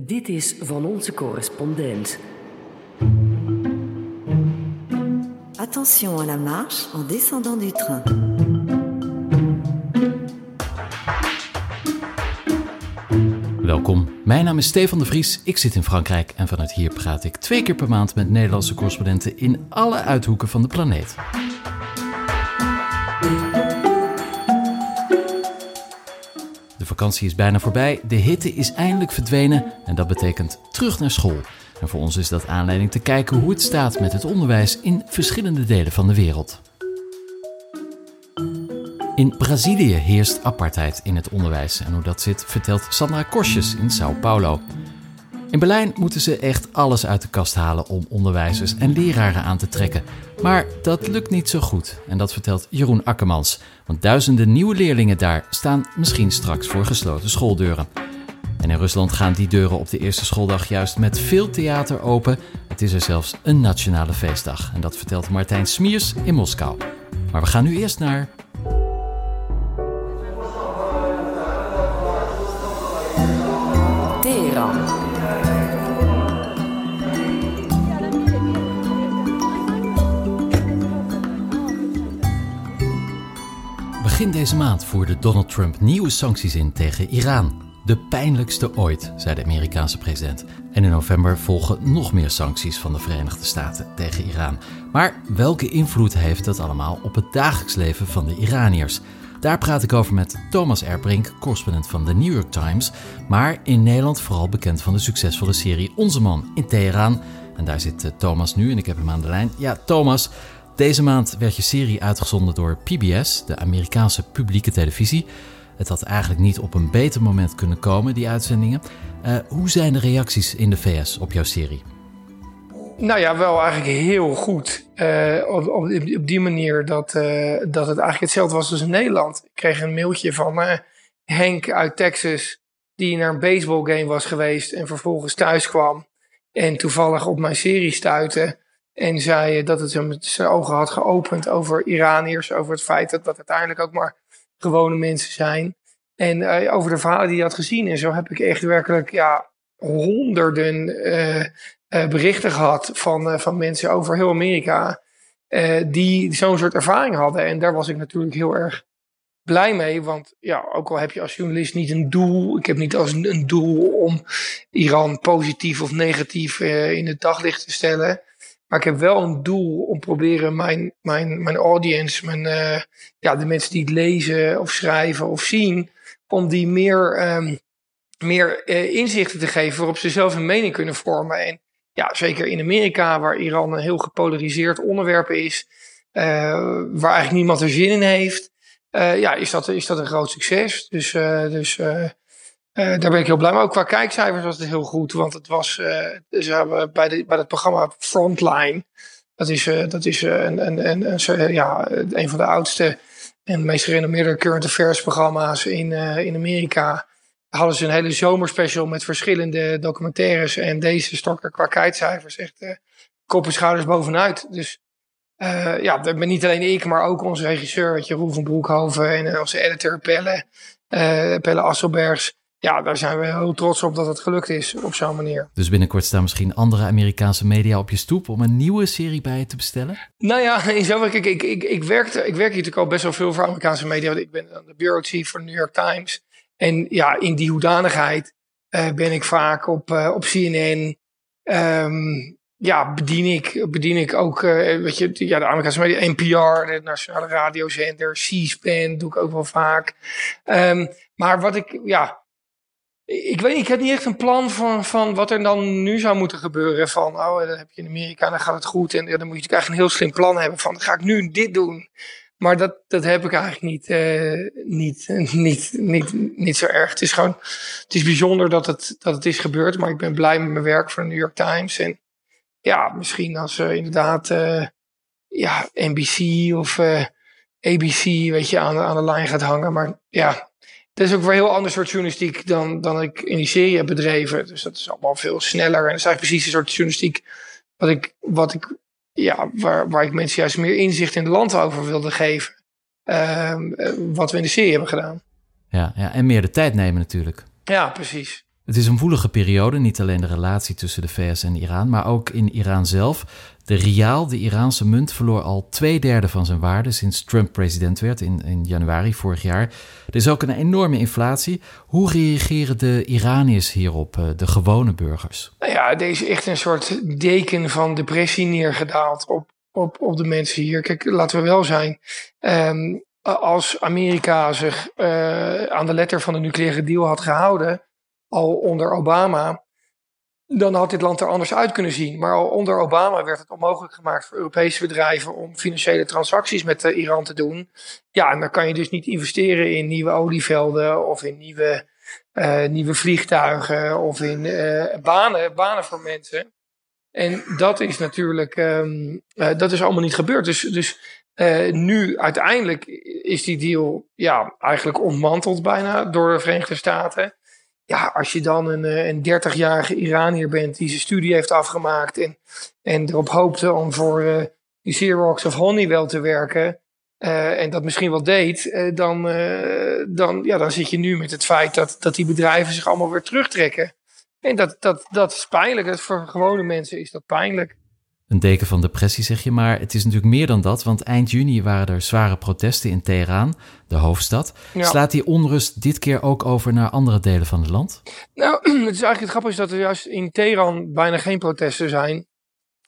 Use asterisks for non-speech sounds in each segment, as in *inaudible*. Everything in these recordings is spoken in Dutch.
Dit is van onze correspondent. Attention à la marche en descendant du train. Welkom, mijn naam is Stefan de Vries, ik zit in Frankrijk en vanuit hier praat ik twee keer per maand met Nederlandse correspondenten in alle uithoeken van de planeet. Vakantie is bijna voorbij, de hitte is eindelijk verdwenen en dat betekent terug naar school. En voor ons is dat aanleiding te kijken hoe het staat met het onderwijs in verschillende delen van de wereld. In Brazilië heerst apartheid in het onderwijs en hoe dat zit vertelt Sandra Korsjes in Sao Paulo. In Berlijn moeten ze echt alles uit de kast halen om onderwijzers en leraren aan te trekken. Maar dat lukt niet zo goed en dat vertelt Jeroen Akkermans. Want duizenden nieuwe leerlingen daar staan misschien straks voor gesloten schooldeuren. En in Rusland gaan die deuren op de eerste schooldag juist met veel theater open. Het is er zelfs een nationale feestdag. En dat vertelt Martijn Smiers in Moskou. Maar we gaan nu eerst naar Begin deze maand voerde Donald Trump nieuwe sancties in tegen Iran. De pijnlijkste ooit, zei de Amerikaanse president. En in november volgen nog meer sancties van de Verenigde Staten tegen Iran. Maar welke invloed heeft dat allemaal op het dagelijks leven van de Iraniërs? Daar praat ik over met Thomas Erbrink, correspondent van de New York Times, maar in Nederland vooral bekend van de succesvolle serie Onze Man in Teheran. En daar zit eh, Thomas nu en ik heb hem aan de lijn. Ja, Thomas, deze maand werd je serie uitgezonden door PBS, de Amerikaanse publieke televisie. Het had eigenlijk niet op een beter moment kunnen komen, die uitzendingen. Uh, hoe zijn de reacties in de VS op jouw serie? Nou ja, wel eigenlijk heel goed. Uh, op, op, die manier dat, uh, dat het eigenlijk hetzelfde was als in Nederland. Ik kreeg een mailtje van Henk uit Texas, die naar een baseballgame was geweest en vervolgens thuis kwam. En toevallig op mijn serie stuitte. En zei dat het hem zijn ogen had geopend over Iraniërs, over het feit dat dat uiteindelijk ook maar gewone mensen zijn. En over de verhalen die hij had gezien. En zo heb ik echt werkelijk ja, honderden uh, berichten gehad van, van mensen over heel Amerika. Die zo'n soort ervaring hadden. En daar was ik natuurlijk heel erg blij mee. Want ja, ook al heb je als journalist niet een doel. Ik heb niet als een, een doel om Iran positief of negatief in het daglicht te stellen. Maar ik heb wel een doel om proberen mijn, mijn, mijn audience, mijn, ja, de mensen die het lezen of schrijven of zien, om die meer, um, meer inzichten te geven waarop ze zelf een mening kunnen vormen. En ja, zeker in Amerika, waar Iran een heel gepolariseerd onderwerp is, uh, waar eigenlijk niemand er zin in heeft, ja, is dat, is dat een groot succes. Dus, dus daar ben ik heel blij mee. Ook qua kijkcijfers was het heel goed, want het was ze hebben bij, de, bij het programma Frontline, dat is, dat is een, een, een, ja, een van de oudste en meest gerenommeerde current affairs programma's in, in Amerika hadden ze een hele zomerspecial met verschillende documentaires. En deze stok er qua kijkcijfers echt uh, kop en schouders bovenuit. Dus uh, ja, niet alleen ik, maar ook onze regisseur, van Broekhoven en onze editor Pelle, Pelle Asselbergs. Ja, daar zijn we heel trots op dat het gelukt is op zo'n manier. Dus binnenkort staan misschien andere Amerikaanse media op je stoep om een nieuwe serie bij je te bestellen? Nou ja, *laughs* in zoverre, kijk, ik, ik, ik, werkte, ik werk hier natuurlijk al best wel veel voor Amerikaanse media. Ik ben de bureau chief voor de New York Times. En ja, in die hoedanigheid uh, ben ik vaak op, uh, op CNN. Um, ja, bedien ik, bedien ik ook, uh, weet je, ja, de Amerikaanse media, NPR, de nationale radiozender, C-SPAN doe ik ook wel vaak. Um, maar wat ik, ja, ik weet ik heb niet echt een plan van, van wat er dan nu zou moeten gebeuren. Van, oh, dan heb je in Amerika, dan gaat het goed. En ja, dan moet je eigenlijk een heel slim plan hebben van, ga ik nu dit doen? Maar dat, dat heb ik eigenlijk niet, uh, niet, *laughs* niet, niet, niet zo erg. Het is gewoon, het is bijzonder dat het, dat het is gebeurd. Maar ik ben blij met mijn werk voor de New York Times. En ja, misschien als uh, inderdaad, uh, ja, NBC of ABC, weet je, aan, aan de lijn gaat hangen. Maar ja, dat is ook weer een heel ander soort journalistiek dan, dan ik in die serie heb bedreven. Dus dat is allemaal veel sneller. En dat is eigenlijk precies de soort journalistiek wat ik, wat ik ja, waar, waar ik mensen juist meer inzicht in het land over wilde geven. Uh, wat we in de serie hebben gedaan. Ja, ja, en meer de tijd nemen natuurlijk. Ja, precies. Het is een woelige periode, niet alleen de relatie tussen de VS en Iran, maar ook in Iran zelf. De riaal, de Iraanse munt, verloor al twee derde van zijn waarde sinds Trump president werd in, in januari vorig jaar. Er is ook een enorme inflatie. Hoe reageren de Iraniërs hierop, eh, de gewone burgers? Nou ja, is echt een soort deken van depressie neergedaald op, op, op de mensen hier. Kijk, laten we wel zijn. Um, als Amerika zich uh, aan de letter van de nucleaire deal had gehouden, al onder Obama, dan had dit land er anders uit kunnen zien. Maar al onder Obama werd het onmogelijk gemaakt voor Europese bedrijven om financiële transacties met uh, Iran te doen. Ja, en dan kan je dus niet investeren in nieuwe olievelden of in nieuwe, uh, nieuwe vliegtuigen of in banen, banen voor mensen. En dat is natuurlijk, um, dat is allemaal niet gebeurd. Dus, dus nu uiteindelijk is die deal ja, eigenlijk ontmanteld bijna door de Verenigde Staten. Ja, als je dan een, eh, een 30-jarige Iranier bent die zijn studie heeft afgemaakt en, en erop hoopte om voor uh, die Xerox of Honeywell te werken. Uh, en dat misschien wel deed, dan, dan, ja, dan zit je nu met het feit dat, dat die bedrijven zich allemaal weer terugtrekken. En dat, dat, dat is pijnlijk. Dat voor gewone mensen is dat pijnlijk een deken van depressie, zeg je. Maar het is natuurlijk meer dan dat, want eind juni waren er zware protesten in Teheran, de hoofdstad. Slaat die onrust dit keer ook over naar andere delen van het land? Nou, *clears throat* het is eigenlijk het grappige dat er juist in Teheran bijna geen protesten zijn.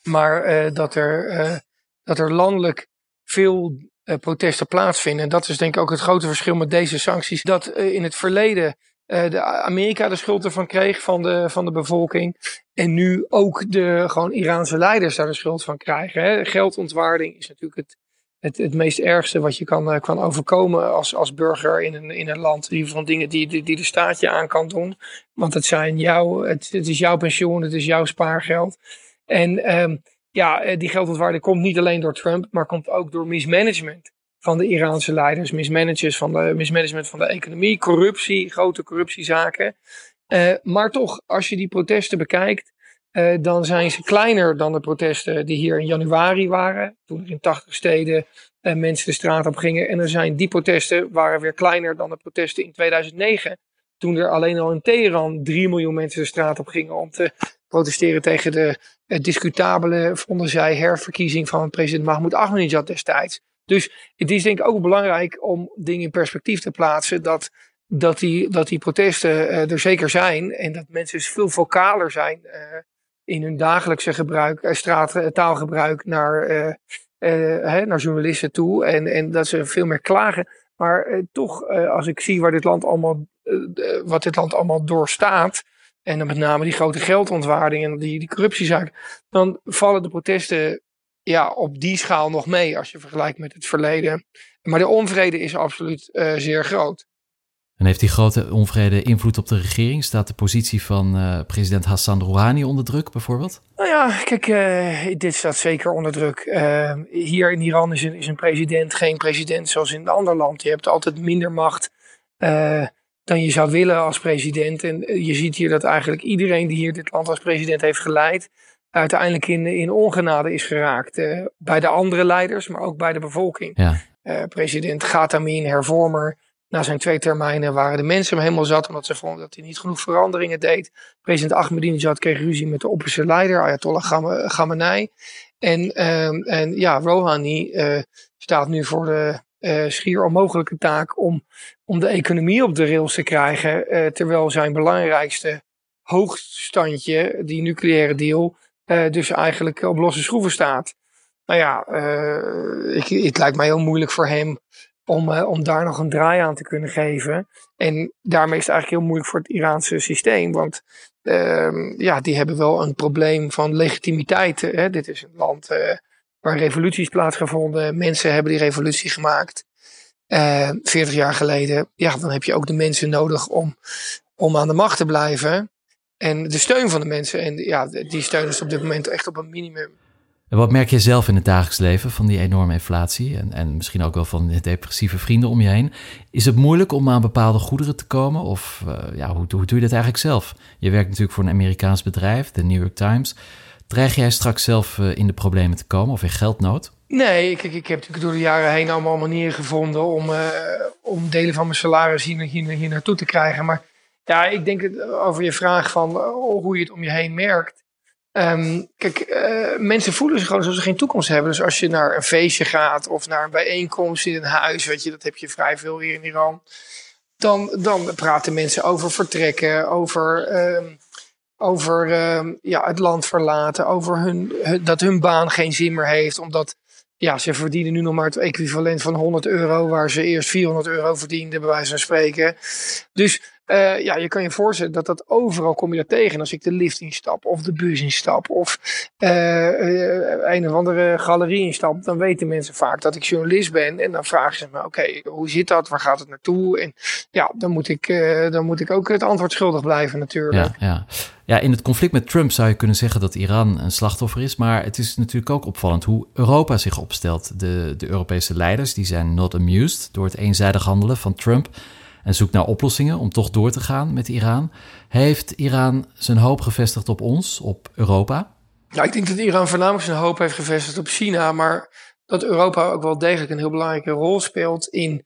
Maar uh, dat, er, uh, dat er landelijk veel uh, protesten plaatsvinden. En dat is denk ik ook het grote verschil met deze sancties. Dat in het verleden uh, de Amerika de schuld ervan kreeg van de, van de bevolking. En nu ook de gewoon Iraanse leiders daar de schuld van krijgen. Hè. Geldontwaarding is natuurlijk het, het, het meest ergste wat je kan, uh, kan overkomen als, als burger in een, in een land. Die van dingen die, die, die de staat je aan kan doen. Want het, zijn jouw, het, is jouw pensioen, het is jouw spaargeld. En um, ja, eh, die geldontwaarding komt niet alleen door Trump, maar komt ook door mismanagement van de Iraanse leiders, mismanagers van de, mismanagement van de economie, corruptie, grote corruptiezaken. Uh, maar toch, als je die protesten bekijkt, uh, dan zijn ze kleiner dan de protesten die hier in januari waren. Toen er in 80 steden uh, mensen de straat op gingen. En dan zijn die protesten waren weer kleiner dan de protesten in 2009. Toen er alleen al in Teheran 3 miljoen mensen de straat op gingen om te protesteren tegen de discutabele, vonden zij, herverkiezing van president Mahmoud Ahmadinejad destijds. Dus het is denk ik ook belangrijk om dingen in perspectief te plaatsen. Dat, dat, die, dat die protesten uh, er zeker zijn. En dat mensen dus veel vocaler zijn uh, in hun dagelijkse gebruik, uh, straattaalgebruik naar, naar journalisten toe. En, en dat ze veel meer klagen. Maar toch, als ik zie waar dit land allemaal, wat dit land allemaal doorstaat. En dan met name die grote geldontwaarding en die, die corruptiezaak. Dan vallen de protesten ja, op die schaal nog mee als je vergelijkt met het verleden. Maar de onvrede is absoluut uh, zeer groot. En heeft die grote onvrede invloed op de regering? Staat de positie van uh, president Hassan Rouhani onder druk bijvoorbeeld? Nou ja, kijk, uh, dit staat zeker onder druk. hier in Iran is een, is een president geen president zoals in een ander land. Je hebt altijd minder macht dan je zou willen als president. En je ziet hier dat eigenlijk iedereen die hier dit land als president heeft geleid, uiteindelijk in, in ongenade is geraakt. Uh, bij de andere leiders, maar ook bij de bevolking. Ja. Uh, president Gatamin, hervormer. Na zijn twee termijnen waren de mensen hem helemaal zat, omdat ze vonden dat hij niet genoeg veranderingen deed. President Ahmadinejad kreeg ruzie met de opperste leider, Ayatollah Khamenei. En, uh, en ja, Rouhani uh, staat nu voor de schier onmogelijke taak om, om de economie op de rails te krijgen. terwijl zijn belangrijkste hoogstandje, die nucleaire deal, uh, dus eigenlijk op losse schroeven staat. Nou ja, uh, ik, het lijkt mij heel moeilijk voor hem om, uh, om daar nog een draai aan te kunnen geven. En daarmee is het eigenlijk heel moeilijk voor het Iraanse systeem. Want ehm, ja, die hebben wel een probleem van legitimiteit. Hè? Dit is een land waar revoluties plaatsgevonden. Mensen hebben die revolutie gemaakt. 40 jaar geleden. Ja, dan heb je ook de mensen nodig om, om aan de macht te blijven. En de steun van de mensen. En ja, die steun is op dit moment echt op een minimum. En wat merk je zelf in het dagelijks leven van die enorme inflatie? En, en misschien ook wel van de depressieve vrienden om je heen. Is het moeilijk om aan bepaalde goederen te komen? Of uh, ja, hoe, hoe doe je dat eigenlijk zelf? Je werkt natuurlijk voor een Amerikaans bedrijf, de New York Times. Dreig jij straks zelf uh, in de problemen te komen of in geldnood? Nee, ik, ik heb natuurlijk door de jaren heen allemaal manieren gevonden om, uh, om delen van mijn salaris hier, hier, hier naartoe te krijgen. Maar Ja, ik denk het, over je vraag van hoe je het om je heen merkt. Ehm, kijk, mensen voelen zich gewoon alsof ze geen toekomst hebben. Dus als je naar een feestje gaat of naar een bijeenkomst in een huis, weet je, dat heb je vrij veel hier in Iran. Dan, dan praten mensen over vertrekken, over ehm, over uh, ja, het land verlaten, over hun, dat hun baan geen zin meer heeft, omdat ja, ze verdienen nu nog maar het equivalent van 100 euro, waar ze eerst 400 euro verdienden, bij wijze van spreken. Dus uh, ja, je kan je voorstellen dat dat overal kom je dat tegen. Als ik de lift instap of de bus instap of uh, een of andere galerie instap, dan weten mensen vaak dat ik journalist ben. En dan vragen ze me, oké, hoe zit dat? Waar gaat het naartoe? En ja, dan moet ik, dan moet ik ook het antwoord schuldig blijven natuurlijk. Ja, ja. ja, in het conflict met Trump zou je kunnen zeggen dat Iran een slachtoffer is. Maar het is natuurlijk ook opvallend hoe Europa zich opstelt. De, de Europese leiders die zijn not amused door het eenzijdig handelen van Trump en zoekt naar oplossingen om toch door te gaan met Iran. Heeft Iran zijn hoop gevestigd op ons, op Europa? Ja, ik denk dat Iran voornamelijk zijn hoop heeft gevestigd op China, maar dat Europa ook wel degelijk een heel belangrijke rol speelt in,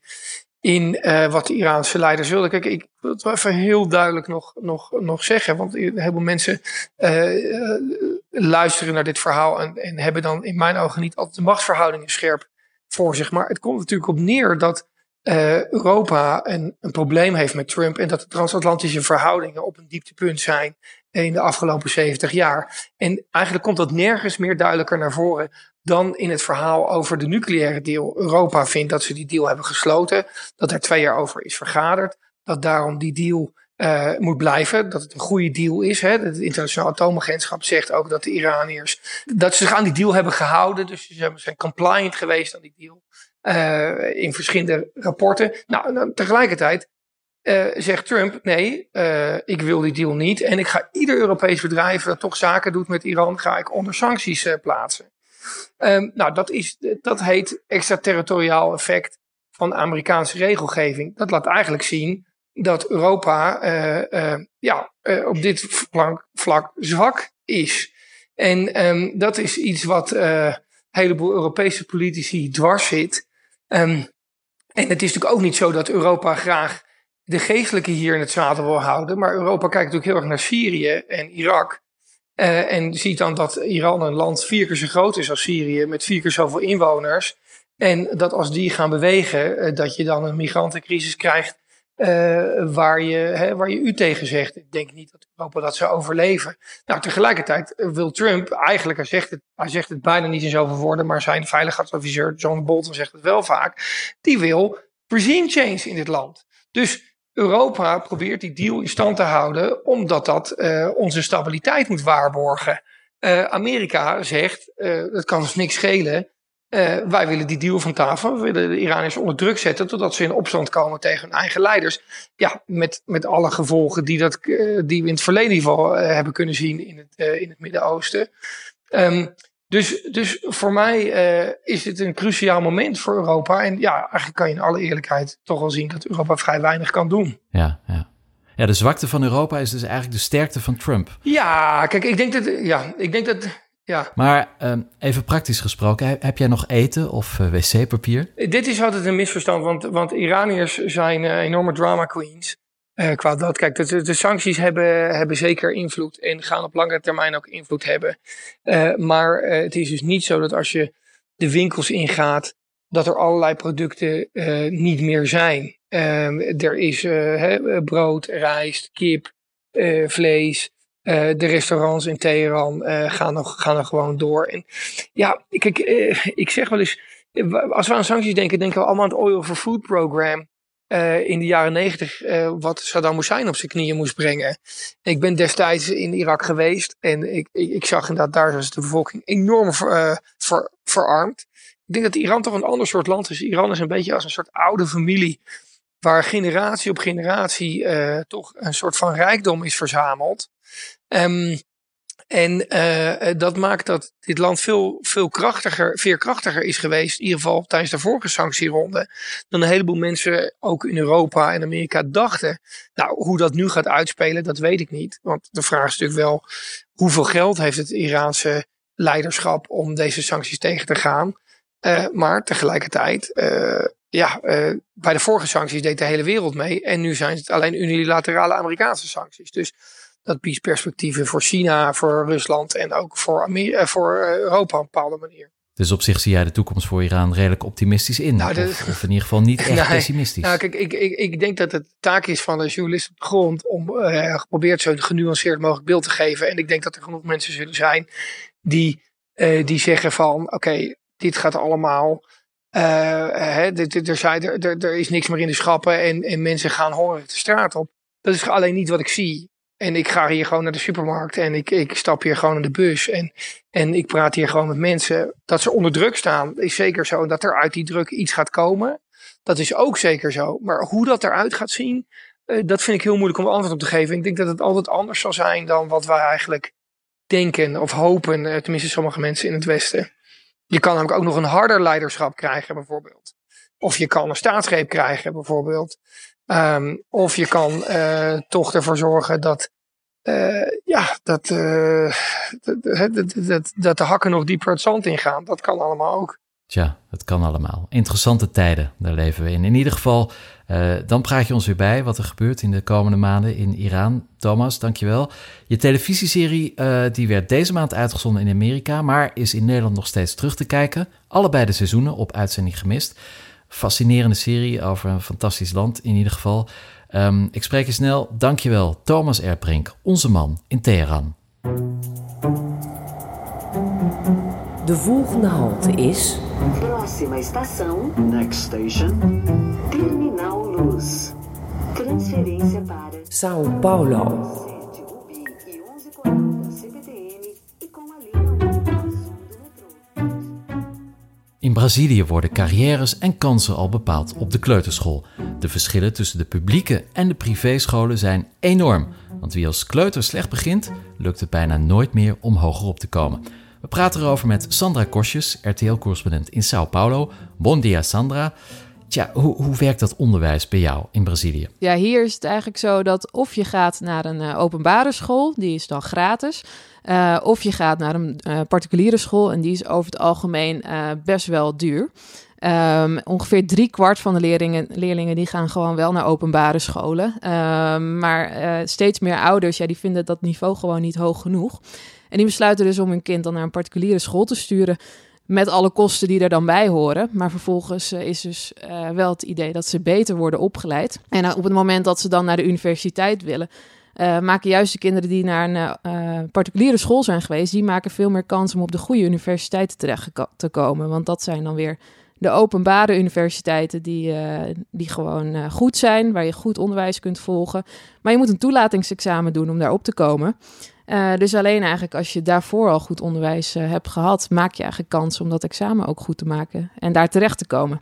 in uh, wat de Iraanse leiders wilden. Kijk, ik wil het wel even heel duidelijk nog, nog, nog zeggen, want een heleboel mensen uh, luisteren naar dit verhaal en, en hebben dan in mijn ogen niet altijd de machtsverhoudingen scherp voor zich. Maar het komt natuurlijk op neer dat uh, Europa een, een, probleem heeft met Trump en dat de transatlantische verhoudingen op een dieptepunt zijn in de afgelopen 70 jaar. En eigenlijk komt dat nergens meer duidelijker naar voren dan in het verhaal over de nucleaire deal. Europa vindt dat ze die deal hebben gesloten, dat er twee jaar over is vergaderd, dat daarom die deal uh, moet blijven. Dat het een goede deal is. Hè. Het internationaal atoomagentschap zegt ook dat de Iraniërs. dat ze zich aan die deal hebben gehouden. Dus ze zijn compliant geweest aan die deal. Uh, in verschillende rapporten. Nou, tegelijkertijd uh, zegt Trump: nee, uh, ik wil die deal niet. En ik ga ieder Europees bedrijf dat toch zaken doet met Iran, ga ik onder sancties plaatsen. Um, nou, dat, is, dat heet extraterritoriaal effect van Amerikaanse regelgeving. Dat laat eigenlijk zien dat Europa ja, op dit vlak, vlak, zwak is. En um, dat is iets wat een heleboel Europese politici dwars zit. Um, en het is natuurlijk ook niet zo dat Europa graag de geestelijke hier in het zadel wil houden. Maar Europa kijkt natuurlijk heel erg naar Syrië en Irak. Uh, en ziet dan dat Iran een land vier keer zo groot is als Syrië, met vier keer zoveel inwoners. En dat als die gaan bewegen, uh, dat je dan een migrantencrisis krijgt uh, waar, je, hè, waar je u tegen zegt. Ik denk niet dat Europa dat zou overleven. Nou, tegelijkertijd wil Trump, eigenlijk, hij zegt het, hij zegt het bijna niet in zoveel woorden, maar zijn veiligheidsadviseur John Bolton zegt het wel vaak. Die wil regime change in dit land. Dus Europa probeert die deal in stand te houden, omdat dat uh, onze stabiliteit moet waarborgen. Uh, Amerika zegt, het kan ons niks schelen. Uh, wij willen die deal van tafel. We willen de Iraniërs onder druk zetten totdat ze in opstand komen tegen hun eigen leiders. Ja, met, met alle gevolgen die, dat, uh, die we in het verleden in ieder geval uh, hebben kunnen zien in het, in het Midden-Oosten. Um, dus, dus voor mij is dit een cruciaal moment voor Europa. En ja, eigenlijk kan je in alle eerlijkheid toch wel zien dat Europa vrij weinig kan doen. Ja, ja. Ja, de zwakte van Europa is dus eigenlijk de sterkte van Trump. Ja, kijk, ik denk dat. Ja, ik denk dat ja. Maar um, even praktisch gesproken, heb jij nog eten of uh, wc-papier? Dit is altijd een misverstand, want, want Iraniërs zijn uh, enorme drama queens. Uh, qua dat, kijk, de, de, sancties hebben, hebben zeker invloed en gaan op langere termijn ook invloed hebben. maar het is dus niet zo dat als je de winkels ingaat, dat er allerlei producten niet meer zijn. Ehm, er is brood, rijst, kip, vlees. Uh, de restaurants in Teheran uh, gaan, nog, gaan nog gewoon door. En ja, kijk, uh, ik zeg wel eens, als we aan sancties denken, denken we allemaal aan het Oil for Food Program. in de jaren negentig, wat Saddam Hussein op zijn knieën moest brengen. Ik ben destijds in Irak geweest en ik, ik, ik zag inderdaad daar was de bevolking enorm ver, ver, verarmd. Ik denk dat Iran toch een ander soort land is. Iran is een beetje als een soort oude familie waar generatie op generatie toch een soort van rijkdom is verzameld. Um, en uh, dat maakt dat dit land veel, veel krachtiger, veerkrachtiger is geweest, in ieder geval tijdens de vorige sanctieronde, dan een heleboel mensen ook in Europa en Amerika dachten. Nou, hoe dat nu gaat uitspelen, dat weet ik niet. Want de vraag is natuurlijk wel, hoeveel geld heeft het Iraanse leiderschap om deze sancties tegen te gaan? maar tegelijkertijd, ja, bij de vorige sancties deed de hele wereld mee. En nu zijn het alleen unilaterale Amerikaanse sancties. Dus dat biedt perspectieven voor China, voor Rusland en ook voor, Amer voor Europa op een bepaalde manier. Dus op zich zie jij de toekomst voor Iran redelijk optimistisch in. Nou, of, in ieder geval niet *laughs* echt pessimistisch. Nou, kijk, ik, ik, ik denk dat het taak is van de journalist op de grond om uh, geprobeerd zo genuanceerd mogelijk beeld te geven. En ik denk dat er genoeg mensen zullen zijn die, uh, die zeggen van oké, dit gaat allemaal. Uh, hè, er, zijn, er, er, is niks meer in de schappen en, en mensen gaan hongerig de straat op. Dat is alleen niet wat ik zie. En ik ga hier gewoon naar de supermarkt en ik, ik stap hier gewoon in de bus en, en ik praat hier gewoon met mensen. Dat ze onder druk staan is zeker zo. En dat er uit die druk iets gaat komen, dat is ook zeker zo. Maar hoe dat eruit gaat zien, uh, dat vind ik heel moeilijk om antwoord op te geven. Ik denk dat het altijd anders zal zijn dan wat wij eigenlijk denken of hopen. Uh, tenminste, sommige mensen in het Westen. Je kan namelijk ook nog een harder leiderschap krijgen, bijvoorbeeld. Of je kan een staatsgreep krijgen, bijvoorbeeld. Um, of je kan uh, toch ervoor zorgen dat, uh, ja, dat, uh, dat, dat, dat, de hakken nog dieper het zand ingaan. Dat kan allemaal ook. Tja, dat kan allemaal. Interessante tijden, daar leven we in. In ieder geval, dan praat je ons weer bij wat er gebeurt in de komende maanden in Iran. Thomas, dankjewel. Je televisieserie die werd deze maand uitgezonden in Amerika, maar is in Nederland nog steeds terug te kijken. Allebei de seizoenen op uitzending gemist fascinerende serie over een fantastisch land in ieder geval. Um, ik spreek je snel. Dankjewel, Thomas Erbrink, onze man in Teheran. De volgende halte is... Próxima estação. Next station. Terminal Luz. Transferência para... São Paulo. In Brazilië worden carrières en kansen al bepaald op de kleuterschool. De verschillen tussen de publieke en de privéscholen zijn enorm. Want wie als kleuter slecht begint, lukt het bijna nooit meer om hoger op te komen. We praten erover met Sandra Kosjes, RTL-correspondent in Sao Paulo. Bon dia Sandra. Tja, hoe, hoe werkt dat onderwijs bij jou in Brazilië? Ja, hier is het eigenlijk zo dat of je gaat naar een uh, openbare school, die is dan gratis. Uh, of je gaat naar een uh, particuliere school en die is over het algemeen best wel duur. Um, ongeveer drie kwart van de leerlingen, leerlingen die gaan gewoon wel naar openbare scholen. Um, maar steeds meer ouders, ja, die vinden dat niveau gewoon niet hoog genoeg. En die besluiten dus om hun kind dan naar een particuliere school te sturen. Met alle kosten die er dan bij horen. Maar vervolgens uh, is dus uh, wel het idee dat ze beter worden opgeleid. En uh, op het moment dat ze dan naar de universiteit willen. maken juist de kinderen die naar een particuliere school zijn geweest. die maken veel meer kans om op de goede universiteiten terecht te komen. Want dat zijn dan weer de openbare universiteiten die, die gewoon goed zijn. waar je goed onderwijs kunt volgen. Maar je moet een toelatingsexamen doen om daar op te komen. Uh, dus alleen eigenlijk als je daarvoor al goed onderwijs uh, hebt gehad, maak je eigenlijk kans om dat examen ook goed te maken en daar terecht te komen.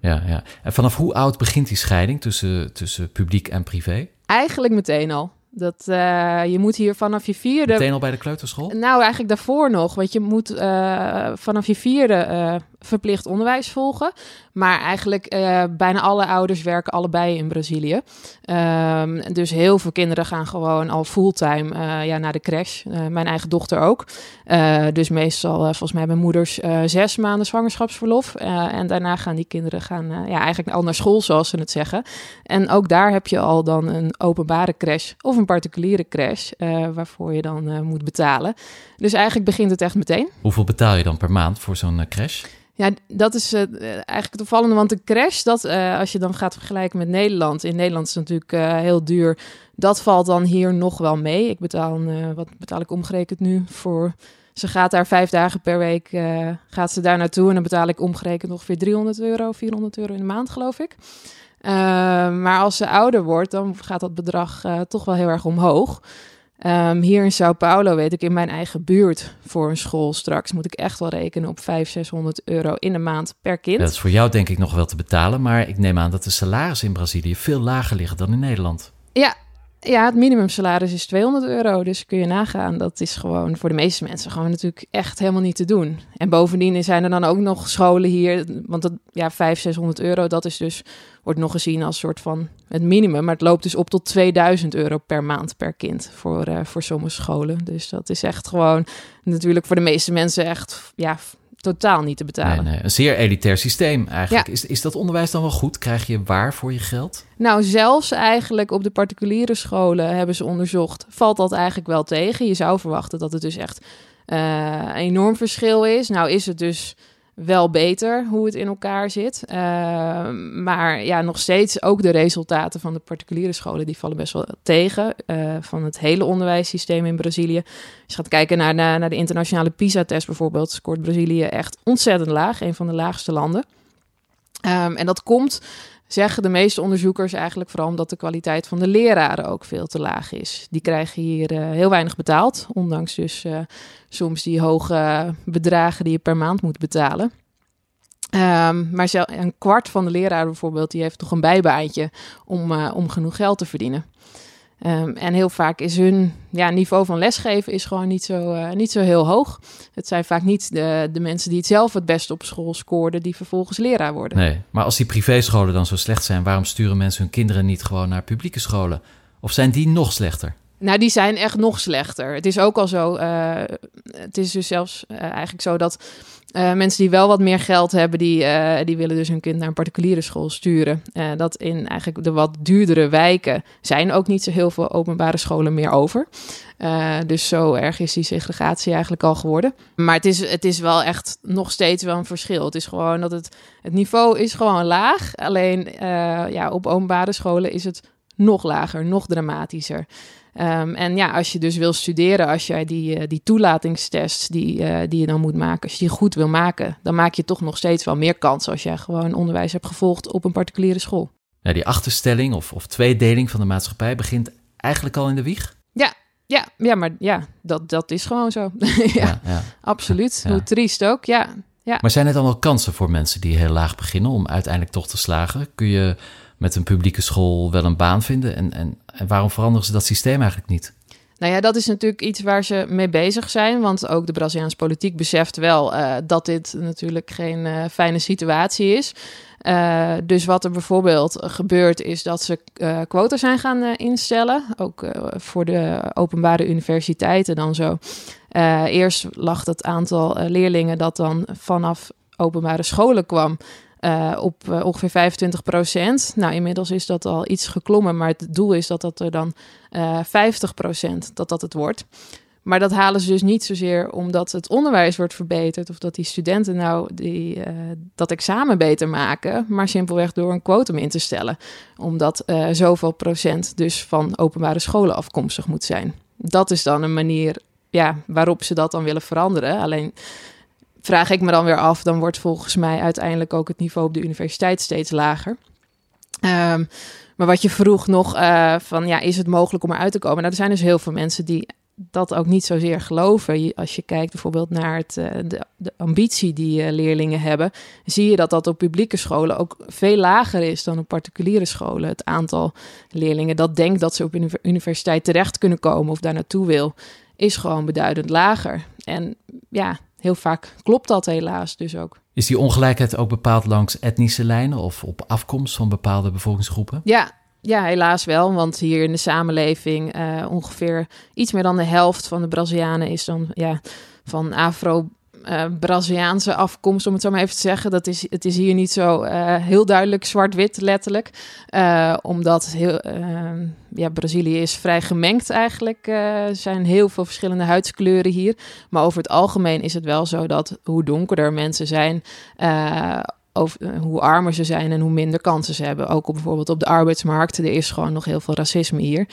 Ja, ja. En vanaf hoe oud begint die scheiding tussen, tussen publiek en privé? Eigenlijk meteen al. Dat, uh, je moet hier vanaf je vierde... Meteen al bij de kleuterschool? Nou, eigenlijk daarvoor nog. Want je moet uh, vanaf je vierde uh, verplicht onderwijs volgen. Maar eigenlijk uh, bijna alle ouders werken allebei in Brazilië. Um, dus heel veel kinderen gaan gewoon al fulltime uh, ja, naar de crash. Uh, mijn eigen dochter ook. dus meestal, volgens mij hebben moeders zes maanden zwangerschapsverlof. en daarna gaan die kinderen gaan, ja, eigenlijk al naar school, zoals ze het zeggen. En ook daar heb je al dan een openbare crash of een particuliere crash, waarvoor je dan moet betalen. Dus eigenlijk begint het echt meteen. Hoeveel betaal je dan per maand voor zo'n crash? Ja, dat is uh, eigenlijk het opvallende, want de crash, dat, uh, als je dan gaat vergelijken met Nederland, in Nederland is het natuurlijk uh, heel duur, dat valt dan hier nog wel mee. Ik betaal, wat betaal ik omgerekend nu voor, ze gaat daar vijf dagen per week, gaat ze daar naartoe en dan betaal ik omgerekend ongeveer 300 euro, 400 euro in de maand geloof ik. maar als ze ouder wordt, dan gaat dat bedrag toch wel heel erg omhoog. Um, hier in Sao Paulo weet ik in mijn eigen buurt voor een school straks moet ik echt wel rekenen op 500, 600 euro in de maand per kind. Dat is voor jou denk ik nog wel te betalen, maar ik neem aan dat de salarissen in Brazilië veel lager liggen dan in Nederland. Ja, ja, het minimumsalaris is 200 euro. Dus kun je nagaan, dat is gewoon voor de meeste mensen gewoon natuurlijk echt helemaal niet te doen. En bovendien zijn er dan ook nog scholen hier, want dat, ja, 500, 600 euro, dat is dus, wordt nog gezien als soort van het minimum. Maar het loopt dus op tot 2000 euro per maand per kind voor, uh, voor sommige scholen. Dus dat is echt gewoon natuurlijk voor de meeste mensen echt, ja, totaal niet te betalen. nee, een zeer elitair systeem eigenlijk. Ja. Is, is dat onderwijs dan wel goed? Krijg je waar voor je geld? Nou, zelfs eigenlijk op de particuliere scholen hebben ze onderzocht, valt dat eigenlijk wel tegen. Je zou verwachten dat het dus echt eh, een enorm verschil is. Nou is het dus wel beter hoe het in elkaar zit. Eh, maar ja, nog steeds ook de resultaten van de particuliere scholen, die vallen best wel tegen. eh, van het hele onderwijssysteem in Brazilië. Als je gaat kijken naar, naar, de internationale PISA-test bijvoorbeeld, scoort Brazilië echt ontzettend laag. Een van de laagste landen. Ehm, en dat komt, zeggen de meeste onderzoekers eigenlijk vooral omdat de kwaliteit van de leraren ook veel te laag is. Die krijgen hier eh, heel weinig betaald, ondanks dus eh, soms die hoge bedragen die je per maand moet betalen. Ehm, maar een kwart van de leraren bijvoorbeeld, die heeft toch een bijbaantje om, eh, om genoeg geld te verdienen. Ehm, en heel vaak is hun ja, niveau van lesgeven is gewoon niet zo, eh, niet zo heel hoog. Het zijn vaak niet de, de mensen die het zelf het best op school scoorden, die vervolgens leraar worden. Nee, maar als die privéscholen dan zo slecht zijn, waarom sturen mensen hun kinderen niet gewoon naar publieke scholen? Of zijn die nog slechter? Nou, die zijn echt nog slechter. Het is ook al zo. eh, het is dus zelfs eh, eigenlijk zo dat eh, mensen die wel wat meer geld hebben, die, eh, die willen dus hun kind naar een particuliere school sturen. Eh, dat in eigenlijk de wat duurdere wijken zijn ook niet zo heel veel openbare scholen meer over. Dus zo erg is die segregatie eigenlijk al geworden. Maar het is, het is wel echt nog steeds wel een verschil. Het is gewoon dat het, het niveau is gewoon laag. Alleen ja, op openbare scholen is het nog lager, nog dramatischer. Ehm, en ja, als je dus wil studeren, als jij die, eh, die toelatingstest die, eh, die je dan moet maken, als je die goed wil maken, dan maak je toch nog steeds wel meer kans als jij gewoon onderwijs hebt gevolgd op een particuliere school. Ja, die achterstelling of, of tweedeling van de maatschappij begint eigenlijk al in de wieg. Ja, ja, ja maar ja, dat, dat is gewoon zo. *laughs* ja, ja. absoluut. Ja. Hoe triest ook, ja. ja. Maar zijn er dan wel kansen voor mensen die heel laag beginnen om uiteindelijk toch te slagen? Kun je met een publieke school wel een baan vinden? En, en, en waarom veranderen ze dat systeem eigenlijk niet? Nou ja, dat is natuurlijk iets waar ze mee bezig zijn. Want ook de Braziliaanse politiek beseft wel eh, dat dit natuurlijk geen eh, fijne situatie is. Eh, dus wat er bijvoorbeeld gebeurt, is dat ze eh quota zijn gaan instellen. Ook voor de openbare universiteiten dan zo. Eerst lag het aantal leerlingen dat dan vanaf openbare scholen kwam. Eh, op eh, ongeveer 25 procent. Nou, inmiddels is dat al iets geklommen, maar het doel is dat dat er dan eh 50 procent dat dat het wordt. Maar dat halen ze dus niet zozeer omdat het onderwijs wordt verbeterd of dat die studenten nou die, eh, dat examen beter maken, maar simpelweg door een quotum in te stellen. Omdat eh, zoveel procent dus van openbare scholen afkomstig moet zijn. Dat is dan een manier ja, waarop ze dat dan willen veranderen. Alleen vraag ik me dan weer af, dan wordt volgens mij uiteindelijk ook het niveau op de universiteit steeds lager. Ehm, maar wat je vroeg nog eh, van, ja, is het mogelijk om eruit te komen? Nou, er zijn dus heel veel mensen die dat ook niet zozeer geloven. Als je kijkt bijvoorbeeld naar het, eh, de, de ambitie die eh, leerlingen hebben, zie je dat dat op publieke scholen ook veel lager is dan op particuliere scholen. Het aantal leerlingen dat denkt dat ze op universiteit terecht kunnen komen of daar naartoe wil, is gewoon beduidend lager. En ja, heel vaak klopt dat helaas dus ook. Is die ongelijkheid ook bepaald langs etnische lijnen of op afkomst van bepaalde bevolkingsgroepen? Ja, ja, helaas wel. Want hier in de samenleving eh, ongeveer iets meer dan de helft van de Brazilianen is dan ja, van Afro. Eh, Braziliaanse afkomst, om het zo maar even te zeggen. Dat is, het is hier niet zo eh, heel duidelijk zwart-wit, letterlijk. Eh, omdat heel, ja, Brazilië is vrij gemengd eigenlijk. Er zijn heel veel verschillende huidskleuren hier. Maar over het algemeen is het wel zo dat hoe donkerder mensen zijn, hoe armer ze zijn en hoe minder kansen ze hebben. Ook op, bijvoorbeeld op de arbeidsmarkt. Er is gewoon nog heel veel racisme hier.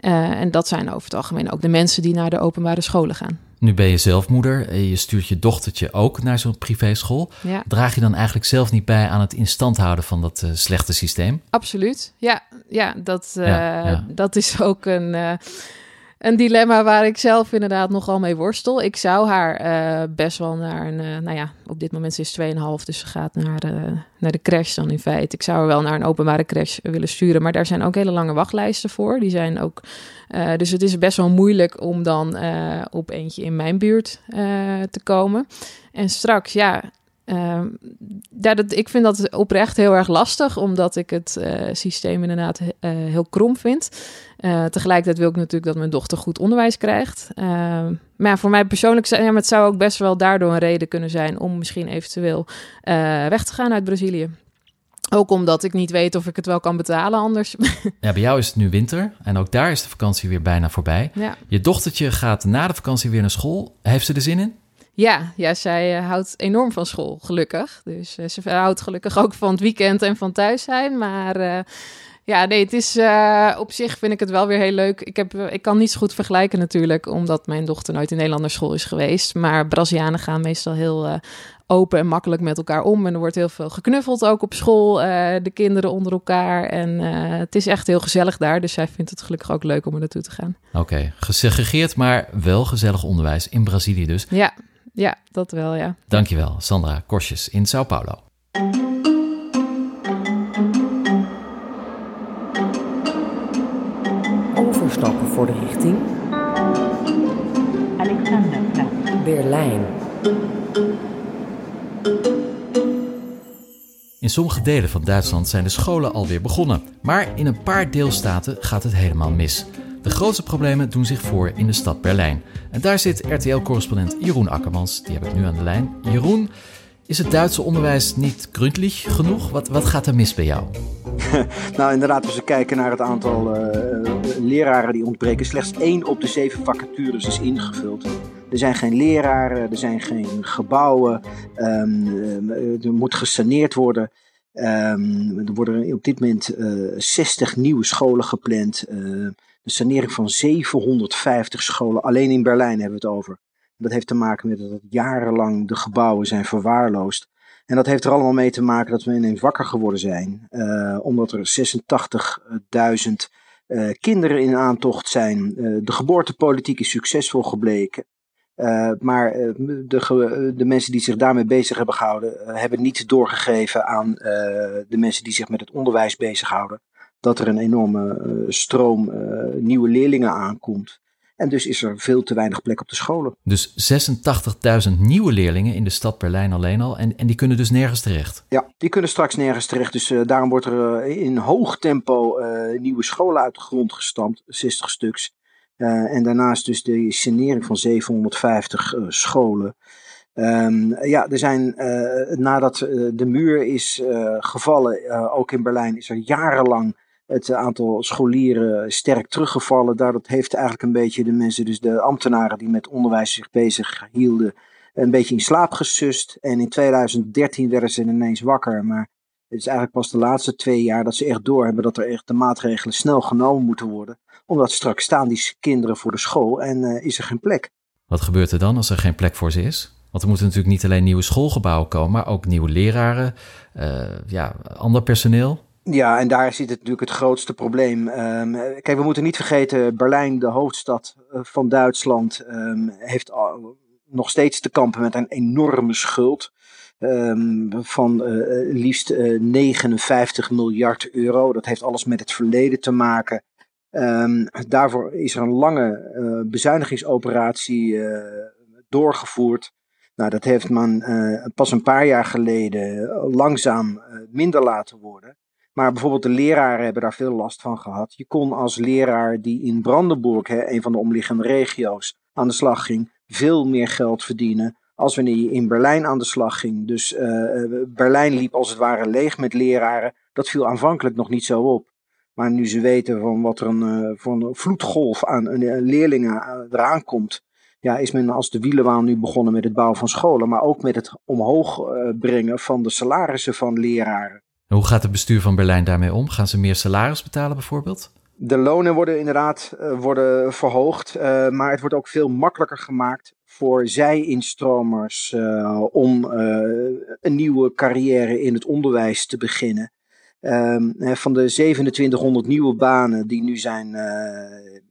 En dat zijn over het algemeen ook de mensen die naar de openbare scholen gaan. Nu ben je zelf moeder, en je stuurt je dochtertje ook naar zo'n privéschool. Ja, Draag je dan eigenlijk zelf niet bij aan het instand houden van dat eh, slechte systeem? absoluut. Ja, ja, dat, eh, Ja, ja. dat is ook een, eh, een dilemma waar ik zelf inderdaad nogal mee worstel. Ik zou haar eh, best wel naar een, eh, nou ja, op dit moment is ze 2,5, dus ze gaat naar, eh, naar de crash dan in feite. Ik zou haar wel naar een openbare crash willen sturen, maar daar zijn ook hele lange wachtlijsten voor. Die zijn ook, dus het is best wel moeilijk om dan op eentje in mijn buurt te komen. En straks, ja, uh, ja, dat, ik vind dat oprecht heel erg lastig, omdat ik het uh, systeem inderdaad uh, heel krom vind. Uh, tegelijkertijd wil ik natuurlijk dat mijn dochter goed onderwijs krijgt. Ehm, maar ja, voor mij persoonlijk, ja, maar het zou ook best wel daardoor een reden kunnen zijn om misschien eventueel weg te gaan uit Brazilië. Ook omdat ik niet weet of ik het wel kan betalen anders. *laughs* Ja, bij jou is het nu winter en ook daar is de vakantie weer bijna voorbij. Ja. Je dochtertje gaat na de vakantie weer naar school. Heeft ze er zin in? Ja, ja zij uh, houdt enorm van school, gelukkig. Dus uh, ze houdt gelukkig ook van het weekend en van thuis zijn. Maar uh, ja, nee, het is op zich vind ik het wel weer heel leuk. Ik, heb, ik kan niet zo goed vergelijken natuurlijk, omdat mijn dochter nooit in Nederland naar school is geweest. Maar Brazilianen gaan meestal heel open en makkelijk met elkaar om. En er wordt heel veel geknuffeld ook op school, de kinderen onder elkaar. En het is echt heel gezellig daar. Dus zij vindt het gelukkig ook leuk om er naartoe te gaan. Oké, okay. gesegregeerd, maar wel gezellig onderwijs in Brazilië dus. Ja, ja, dat wel, ja. Dankjewel, Sandra Korsjes in Sao Paulo. Overstappen voor de richting Berlijn. In sommige delen van Duitsland zijn de scholen alweer begonnen, maar in een paar deelstaten gaat het helemaal mis. De grootste problemen doen zich voor in de stad Berlijn. En daar zit RTL-correspondent Jeroen Akkermans. Die heb ik nu aan de lijn. Jeroen, is het Duitse onderwijs niet gründlich genoeg? Wat, wat gaat er mis bij jou? *laughs* nou, inderdaad, als we kijken naar het aantal uh, leraren die ontbreken, slechts één op de zeven vacatures is ingevuld. Er zijn geen leraren, er zijn geen gebouwen, um, er moet gesaneerd worden. Um, er worden op dit moment uh, 60 nieuwe scholen gepland. De sanering van 750 scholen, alleen in Berlijn hebben we het over. Dat heeft te maken met dat jarenlang de gebouwen zijn verwaarloosd. En dat heeft er allemaal mee te maken dat we ineens wakker geworden zijn. Uh, omdat er 86.000 uh, kinderen in aantocht zijn. Uh, de geboortepolitiek is succesvol gebleken. maar de, de, mensen die zich daarmee bezig hebben gehouden, hebben niet doorgegeven aan de mensen die zich met het onderwijs bezighouden dat er een enorme uh, stroom uh, nieuwe leerlingen aankomt. En dus is er veel te weinig plek op de scholen. Dus 86.000 nieuwe leerlingen in de stad Berlijn alleen al. En, en die kunnen dus nergens terecht? Ja, die kunnen straks nergens terecht. Dus uh, daarom wordt er in hoog tempo nieuwe scholen uit de grond gestampt. 60 stuks. en daarnaast dus de sanering van 750 scholen. Um, ja, er zijn nadat de muur is gevallen, ook in Berlijn, is er jarenlang het aantal scholieren sterk teruggevallen. Daardoor heeft eigenlijk een beetje de mensen, dus de ambtenaren die met onderwijs zich bezig hielden, een beetje in slaap gesust. En in 2013 werden ze ineens wakker. Maar het is eigenlijk pas de laatste twee jaar dat ze echt doorhebben dat er echt de maatregelen snel genomen moeten worden. Omdat straks staan die kinderen voor de school en uh, is er geen plek. Wat gebeurt er dan als er geen plek voor ze is? Want er moeten natuurlijk niet alleen nieuwe schoolgebouwen komen, maar ook nieuwe leraren, uh, ja, ander personeel. Ja, en daar zit het natuurlijk het grootste probleem. Um, kijk, we moeten niet vergeten, Berlijn, de hoofdstad uh, van Duitsland, um, heeft nog steeds te kampen met een enorme schuld. Um, van uh, liefst uh, 59 miljard euro. Dat heeft alles met het verleden te maken. daarvoor is er een lange bezuinigingsoperatie doorgevoerd. Nou, dat heeft men pas een paar jaar geleden langzaam minder laten worden. Maar bijvoorbeeld de leraren hebben daar veel last van gehad. Je kon als leraar die in Brandenburg, hè, een van de omliggende regio's, aan de slag ging, veel meer geld verdienen als wanneer je in Berlijn aan de slag ging. Dus uh, Berlijn liep als het ware leeg met leraren. Dat viel aanvankelijk nog niet zo op. Maar nu ze weten van wat er een, voor een vloedgolf aan leerlingen eraan komt, ja, is men als de wielenwaan nu begonnen met het bouwen van scholen, maar ook met het omhoog brengen van de salarissen van leraren. Hoe gaat het bestuur van Berlijn daarmee om? Gaan ze meer salaris betalen bijvoorbeeld? De lonen worden inderdaad uh, worden verhoogd, uh, maar het wordt ook veel makkelijker gemaakt voor zij-instromers uh, om een nieuwe carrière in het onderwijs te beginnen. Um, van de 2700 nieuwe banen die nu zijn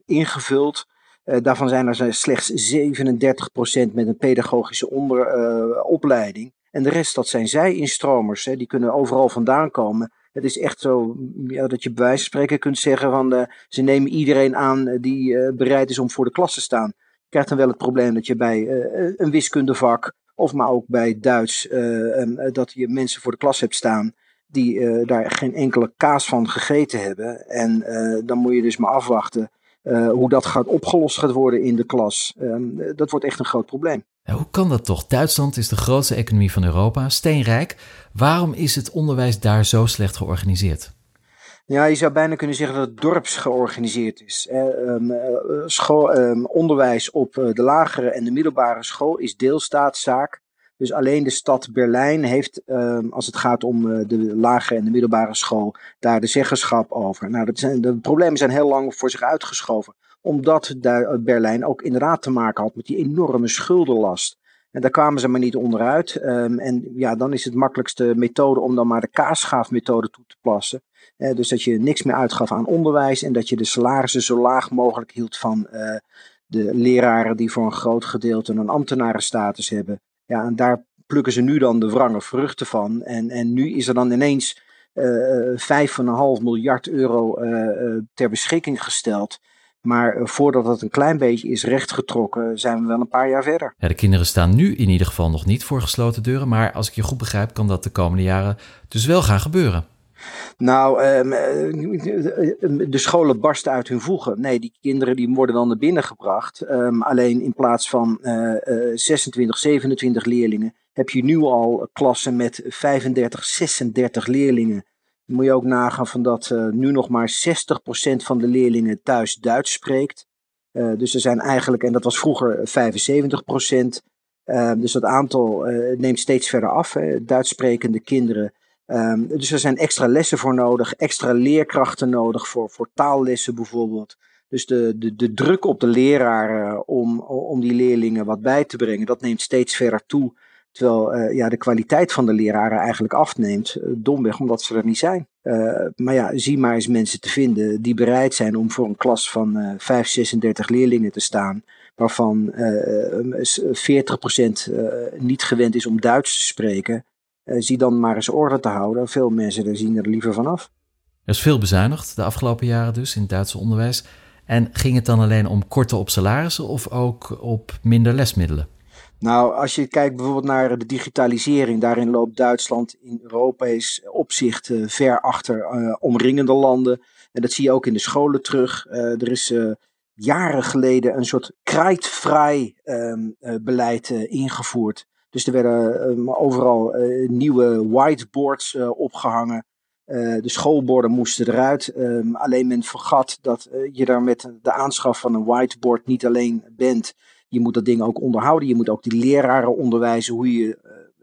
ingevuld, daarvan zijn er slechts 37% met een pedagogische onder, opleiding. En de rest, dat zijn zij-instromers. Die kunnen overal vandaan komen. Het is echt zo ja, dat je bij wijze van spreken kunt zeggen van uh, ze nemen iedereen aan eh, die uh, bereid is om voor de klas te staan. Je krijgt dan wel het probleem dat je bij een wiskundevak Of maar ook bij Duits, ehm, dat je mensen voor de klas hebt staan die daar geen enkele kaas van gegeten hebben. En dan moet je dus maar afwachten hoe dat gaat opgelost gaat worden in de klas. Ehm, dat wordt echt een groot probleem. Hoe kan dat toch? Duitsland is de grootste economie van Europa, steenrijk. Waarom is het onderwijs daar zo slecht georganiseerd? Ja, je zou bijna kunnen zeggen dat het dorps georganiseerd is. Ehm, eh, school, ehm, onderwijs op eh, de lagere en de middelbare school is deelstaatszaak. Dus alleen de stad Berlijn heeft, ehm, als het gaat om eh, de lagere en de middelbare school, daar de zeggenschap over. Nou, dat zijn, de problemen zijn heel lang voor zich uitgeschoven. Omdat Berlijn ook inderdaad te maken had met die enorme schuldenlast. En daar kwamen ze maar niet onderuit. en ja, dan is het makkelijkste methode om dan maar de kaasschaafmethode toe te passen dus dat je niks meer uitgaf aan onderwijs en dat je de salarissen zo laag mogelijk hield van uh, de leraren die voor een groot gedeelte een ambtenarenstatus hebben. Ja, en daar plukken ze nu dan de wrange vruchten van. En, en nu is er dan ineens uh, 5,5 miljard euro ter beschikking gesteld. Maar voordat het een klein beetje is rechtgetrokken, zijn we wel een paar jaar verder. Ja, de kinderen staan nu in ieder geval nog niet voor gesloten deuren. Maar als ik je goed begrijp, kan dat de komende jaren dus wel gaan gebeuren. Nou, ehm, eh, de scholen barsten uit hun voegen. Nee, die kinderen die worden dan naar binnen gebracht. Ehm, alleen in plaats van 26, eh, 27 eh, leerlingen heb je nu al klassen met 35, 36 leerlingen. Moet je ook nagaan van dat nu nog maar 60% van de leerlingen thuis Duits spreekt. dus er zijn eigenlijk, en dat was vroeger 75%. Ehm, dus dat aantal neemt steeds verder af. Duits sprekende kinderen Um, dus er zijn extra lessen voor nodig, extra leerkrachten nodig voor, voor taallessen bijvoorbeeld. Dus de, de, de druk op de leraren om, om die leerlingen wat bij te brengen, dat neemt steeds verder toe. Terwijl uh, ja, de kwaliteit van de leraren eigenlijk afneemt, uh, domweg omdat ze er niet zijn. Uh, maar ja, zie maar eens mensen te vinden die bereid zijn om voor een klas van uh, 5, 36 leerlingen te staan. Waarvan 40% niet gewend is om Duits te spreken. Eh, zie dan maar eens orde te houden. Veel mensen zien er liever vanaf. Er is veel bezuinigd de afgelopen jaren dus in het Duitse onderwijs. En ging het dan alleen om korte op salarissen of ook op minder lesmiddelen? Nou, als je kijkt bijvoorbeeld naar de digitalisering, daarin loopt Duitsland in Europees opzicht uh, ver achter uh, omringende landen. En dat zie je ook in de scholen terug. Uh, er is jaren geleden een soort krijtvrij um, beleid ingevoerd. Dus er werden ehm, overal nieuwe whiteboards opgehangen. De schoolborden moesten eruit. Um, alleen men vergat dat je daar met de aanschaf van een whiteboard niet alleen bent. Je moet dat ding ook onderhouden. Je moet ook die leraren onderwijzen hoe je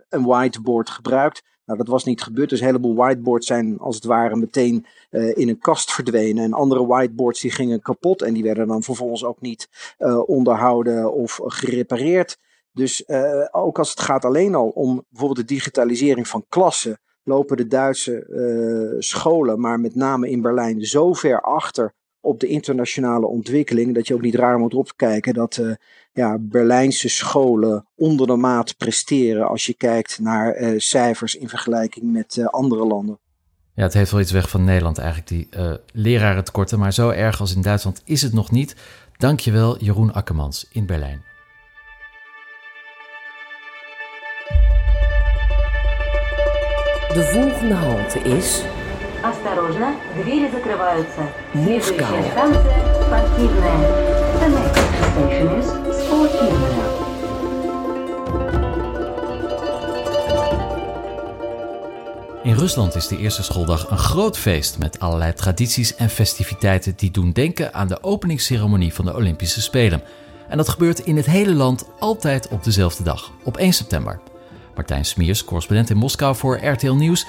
een whiteboard gebruikt. Nou, dat was niet gebeurd. Dus een heleboel whiteboards zijn als het ware meteen uh, in een kast verdwenen. En andere whiteboards die gingen kapot en die werden dan vervolgens ook niet uh, onderhouden of gerepareerd. Dus ook als het gaat alleen al om bijvoorbeeld de digitalisering van klassen, lopen de Duitse scholen, maar met name in Berlijn, zo ver achter op de internationale ontwikkeling, dat je ook niet raar moet opkijken dat uh, ja, Berlijnse scholen onder de maat presteren als je kijkt naar cijfers in vergelijking met andere landen. Ja, het heeft wel iets weg van Nederland eigenlijk, die lerarentekorten, maar zo erg als in Duitsland is het nog niet. Dankjewel Jeroen Akkermans in Berlijn. De volgende halte is... Осторожно, двери закрываются. Москва. станция спортивная. The next station is спортивная. In Rusland is de eerste schooldag een groot feest met allerlei tradities en festiviteiten die doen denken aan de openingsceremonie van de Olympische Spelen. En dat gebeurt in het hele land altijd op dezelfde dag, op 1 september. Martijn Smiers, correspondent in Moskou voor RTL Nieuws,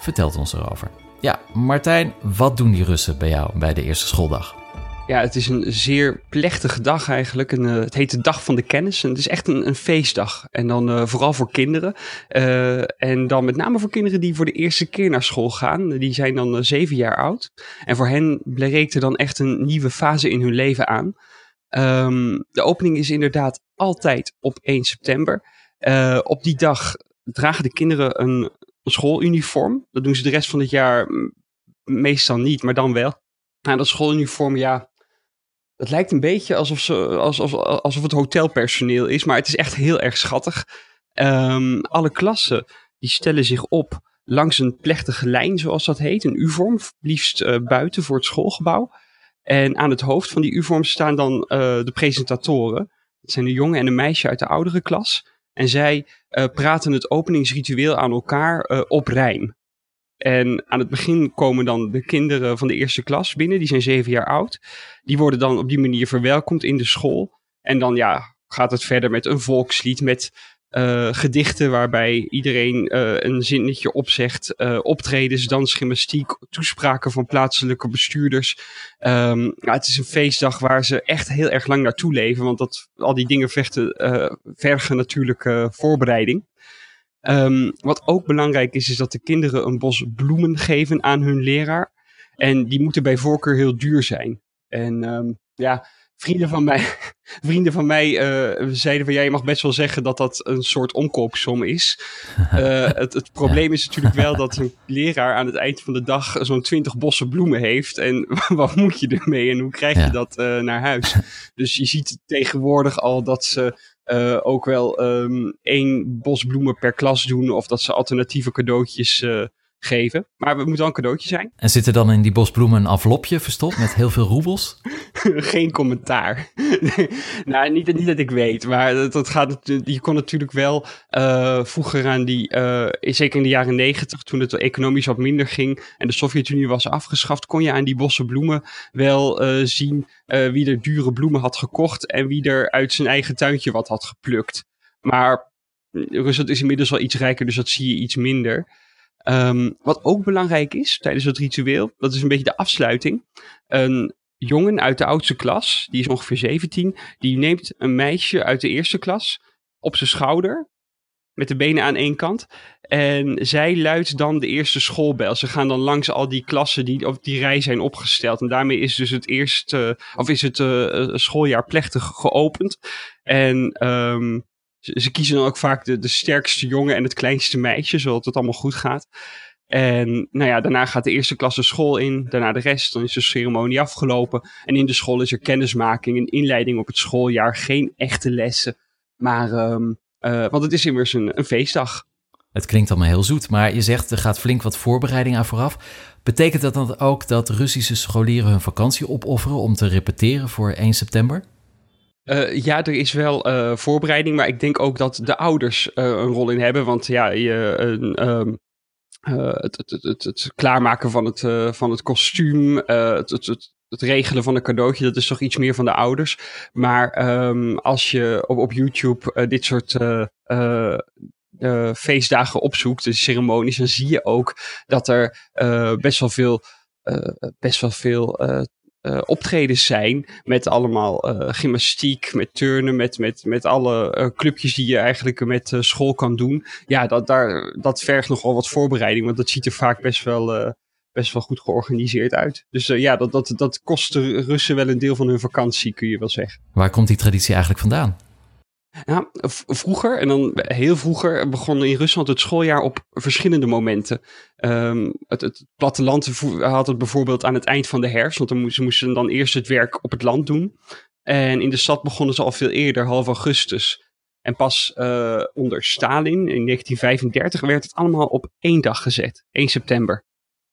vertelt ons erover. Ja, Martijn, wat doen die Russen bij jou bij de eerste schooldag? Ja, het is een zeer plechtige dag eigenlijk. Uh, het heet de Dag van de Kennis. En het is echt een, een feestdag. En dan uh, vooral voor kinderen. Uh, en dan met name voor kinderen die voor de eerste keer naar school gaan. Die zijn dan zeven jaar oud. En voor hen breekt er dan echt een nieuwe fase in hun leven aan. Um, de opening is inderdaad altijd op 1 september. Op die dag dragen de kinderen een, schooluniform. Dat doen ze de rest van het jaar meestal niet, maar dan wel. Nou, dat schooluniform, ja, het lijkt een beetje alsof, ze, alsof, alsof het hotelpersoneel is, maar het is echt heel erg schattig. Ehm, alle klassen die stellen zich op langs een plechtige lijn, zoals dat heet, een U-vorm, liefst uh, buiten voor het schoolgebouw. En aan het hoofd van die U-vorm staan dan uh, de presentatoren. Dat zijn een jongen en een meisje uit de oudere klas. En zij uh, praten het openingsritueel aan elkaar op rijm. En aan het begin komen dan de kinderen van de eerste klas binnen, die zijn zeven jaar oud. Die worden dan op die manier verwelkomd in de school. En dan ja, gaat het verder met een volkslied, met uh, gedichten waarbij iedereen uh, een zinnetje opzegt. Uh, optredens, dans, gymnastiek, toespraken van plaatselijke bestuurders. Ja, het is een feestdag waar ze echt heel erg lang naartoe leven. Want dat, al die dingen vechten, vergen natuurlijk voorbereiding. Um, wat ook belangrijk is, is dat de kinderen een bos bloemen geven aan hun leraar. En die moeten bij voorkeur heel duur zijn. En um, ja, vrienden van mij, *laughs* vrienden van mij uh, zeiden van ja, je mag best wel zeggen dat dat een soort omkoopsom is. Uh, *laughs* het, het, probleem is natuurlijk wel dat een leraar aan het eind van de dag zo'n twintig bossen bloemen heeft. En *laughs* wat moet je ermee en hoe krijg je ja. dat uh, naar huis? Dus je ziet tegenwoordig al dat ze ook wel um, één bos bloemen per klas doen. Of dat ze alternatieve cadeautjes geven. Maar het moet wel een cadeautje zijn. En zit er dan in die bosbloemen een envelopje verstopt met heel veel roebels? *laughs* Geen commentaar. *laughs* nou, niet, niet, dat ik weet, maar dat, dat gaat, je kon natuurlijk wel uh, vroeger aan die, uh, zeker in de jaren negentig, toen het economisch wat minder ging en de Sovjet-Unie was afgeschaft, kon je aan die bossen bloemen wel uh, zien wie er dure bloemen had gekocht en wie er uit zijn eigen tuintje wat had geplukt. Maar Rusland is inmiddels wel iets rijker, dus dat zie je iets minder. Um, wat ook belangrijk is tijdens het ritueel, dat is een beetje de afsluiting. Een jongen uit de oudste klas, die is ongeveer 17, die neemt een meisje uit de eerste klas op zijn schouder. Met de benen aan één kant. En zij luidt dan de eerste schoolbel. Ze gaan dan langs al die klassen die op die rij zijn opgesteld. En daarmee is dus het eerste, of is het uh, schooljaar plechtig geopend. En um, ze, ze, kiezen dan ook vaak de, de sterkste jongen en het kleinste meisje, zodat het allemaal goed gaat. En nou ja, daarna gaat de eerste klas de school in, daarna de rest. Dan is de ceremonie afgelopen. En in de school is er kennismaking, een inleiding op het schooljaar. Geen echte lessen, maar, um, uh, want het is immers een, een feestdag. Het klinkt allemaal heel zoet, maar je zegt er gaat flink wat voorbereiding aan vooraf. Betekent dat dan ook dat Russische scholieren hun vakantie opofferen om te repeteren voor 1 september? Uh, ja, er is wel uh, voorbereiding, maar ik denk ook dat de ouders uh, een rol in hebben. Want ja, je, um, het, het, het, het, klaarmaken van het, van het kostuum, het, regelen van een cadeautje, dat is toch iets meer van de ouders. Maar um, als je op, op YouTube dit soort feestdagen opzoekt, de ceremonies, dan zie je ook dat er best wel veel, best wel veel uh, optredens zijn. Met allemaal uh, gymnastiek, met turnen, met, met, met alle uh, clubjes die je eigenlijk met school kan doen. Ja, dat, daar, dat vergt nogal wat voorbereiding, want dat ziet er vaak best wel, best wel goed georganiseerd uit. Dus ja, dat, dat, dat kost de Russen wel een deel van hun vakantie, kun je wel zeggen. Waar komt die traditie eigenlijk vandaan? Nou, vroeger, en dan heel vroeger, begon in Rusland het schooljaar op verschillende momenten. Um, het, het, platteland had het bijvoorbeeld aan het eind van de herfst, want dan moesten, moesten dan eerst het werk op het land doen. En in de stad begonnen ze al veel eerder, half augustus. En pas uh, onder Stalin in 1935 werd het allemaal op één dag gezet, 1 september.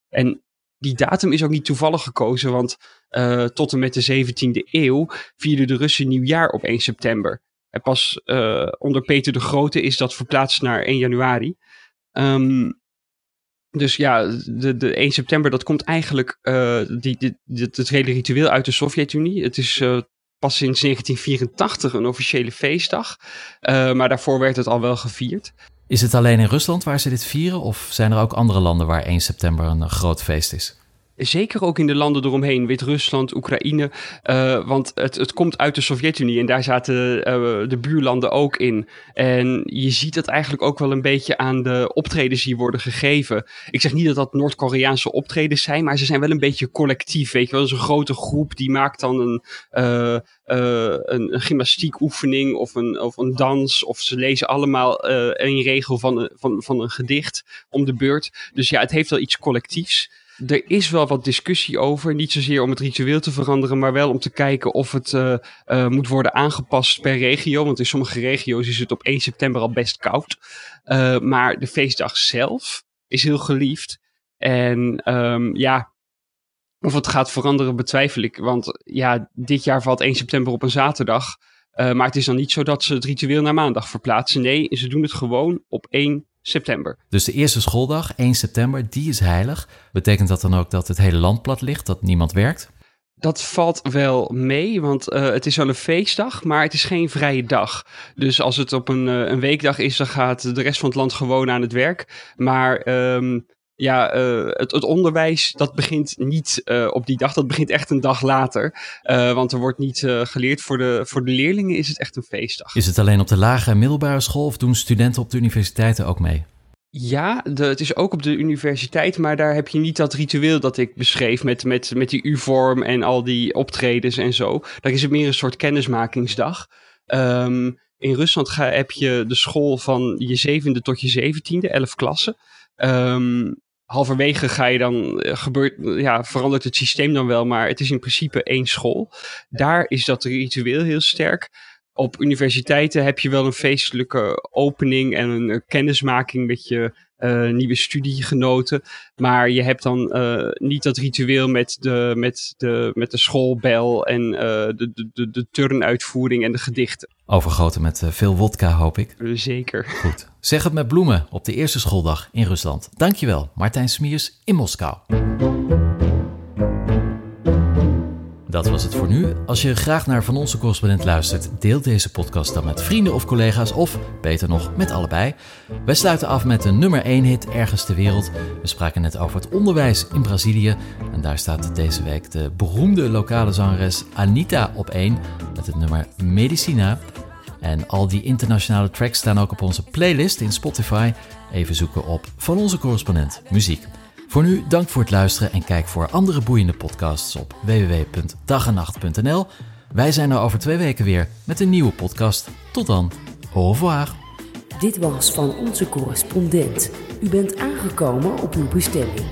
En die datum is ook niet toevallig gekozen, want uh, tot en met de 17e eeuw vierden de Russen nieuwjaar op 1 september. En pas uh, onder Peter de Grote is dat verplaatst naar 1 januari. Um, dus ja, de, de 1 september, dat komt eigenlijk, uh, die, het hele ritueel uit de Sovjet-Unie. Het is uh, pas sinds 1984 een officiële feestdag. maar daarvoor werd het al wel gevierd. Is het alleen in Rusland waar ze dit vieren? Of zijn er ook andere landen waar 1 september een groot feest is? Zeker ook in de landen eromheen, Wit-Rusland, Oekraïne. Uh, want het, het komt uit de Sovjet-Unie en daar zaten uh, de buurlanden ook in. En je ziet het eigenlijk ook wel een beetje aan de optredens die worden gegeven. Ik zeg niet dat dat Noord-Koreaanse optredens zijn, maar ze zijn wel een beetje collectief. Weet je wel, dus een grote groep die maakt dan een, uh, een, een gymnastiekoefening of een, of een dans. Of ze lezen allemaal een regel van, van, van een gedicht om de beurt. Dus ja, het heeft wel iets collectiefs. Er is wel wat discussie over. Niet zozeer om het ritueel te veranderen, maar wel om te kijken of het uh, uh, moet worden aangepast per regio. Want in sommige regio's is het op 1 september al best koud. Uh, maar de feestdag zelf is heel geliefd. En um, ja, of het gaat veranderen betwijfel ik. Want ja, dit jaar valt 1 september op een zaterdag. maar het is dan niet zo dat ze het ritueel naar maandag verplaatsen. Nee, ze doen het gewoon op 1 september. Dus de eerste schooldag, 1 september, die is heilig. Betekent dat dan ook dat het hele land plat ligt, dat niemand werkt? Dat valt wel mee, want uh, het is wel een feestdag, maar het is geen vrije dag. Dus als het op een, uh, een weekdag is, dan gaat de rest van het land gewoon aan het werk. Maar um, ja, uh, het, het, onderwijs, dat begint niet uh, op die dag. Dat begint echt een dag later. Uh, want er wordt niet geleerd. Voor de, voor de leerlingen is het echt een feestdag. Is het alleen op de lagere en middelbare school of doen studenten op de universiteiten ook mee? Ja, de, het is ook op de universiteit, maar daar heb je niet dat ritueel dat ik beschreef met, met, met die U-vorm en al die optredens en zo. Daar is het meer een soort kennismakingsdag. Um, in Rusland ga, heb je de school van je zevende tot je zeventiende, elf klassen. Um, halverwege ga je dan, gebeurt, ja, verandert het systeem dan wel, maar het is in principe één school. Daar is dat ritueel heel sterk. Op universiteiten heb je wel een feestelijke opening en een kennismaking met je nieuwe studiegenoten. Maar je hebt dan uh, niet dat ritueel met de, met de, met de schoolbel en uh, de, de, de, de turnuitvoering en de gedichten. Overgoten met veel wodka, hoop ik. Zeker. Goed. Zeg het met bloemen op de eerste schooldag in Rusland. Dankjewel, Martijn Smiers in Moskou. Dat was het voor nu. Als je graag naar Van Onze Correspondent luistert, deel deze podcast dan met vrienden of collega's, of beter nog, met allebei. Wij sluiten af met een nummer 1 hit ergens ter wereld. We spraken net over het onderwijs in Brazilië. En daar staat deze week de beroemde lokale zangeres Anita op 1 met het nummer Medicina. En al die internationale tracks staan ook op onze playlist in Spotify. Even zoeken op Van Onze Correspondent Muziek. Voor nu dank voor het luisteren en kijk voor andere boeiende podcasts op www.dagenacht.nl. Wij zijn er over twee weken weer met een nieuwe podcast. Tot dan, au revoir. Dit was van onze correspondent. U bent aangekomen op uw bestemming.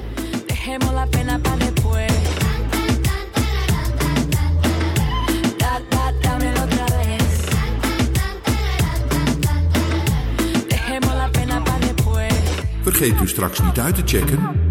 Vergeet u straks niet uit te checken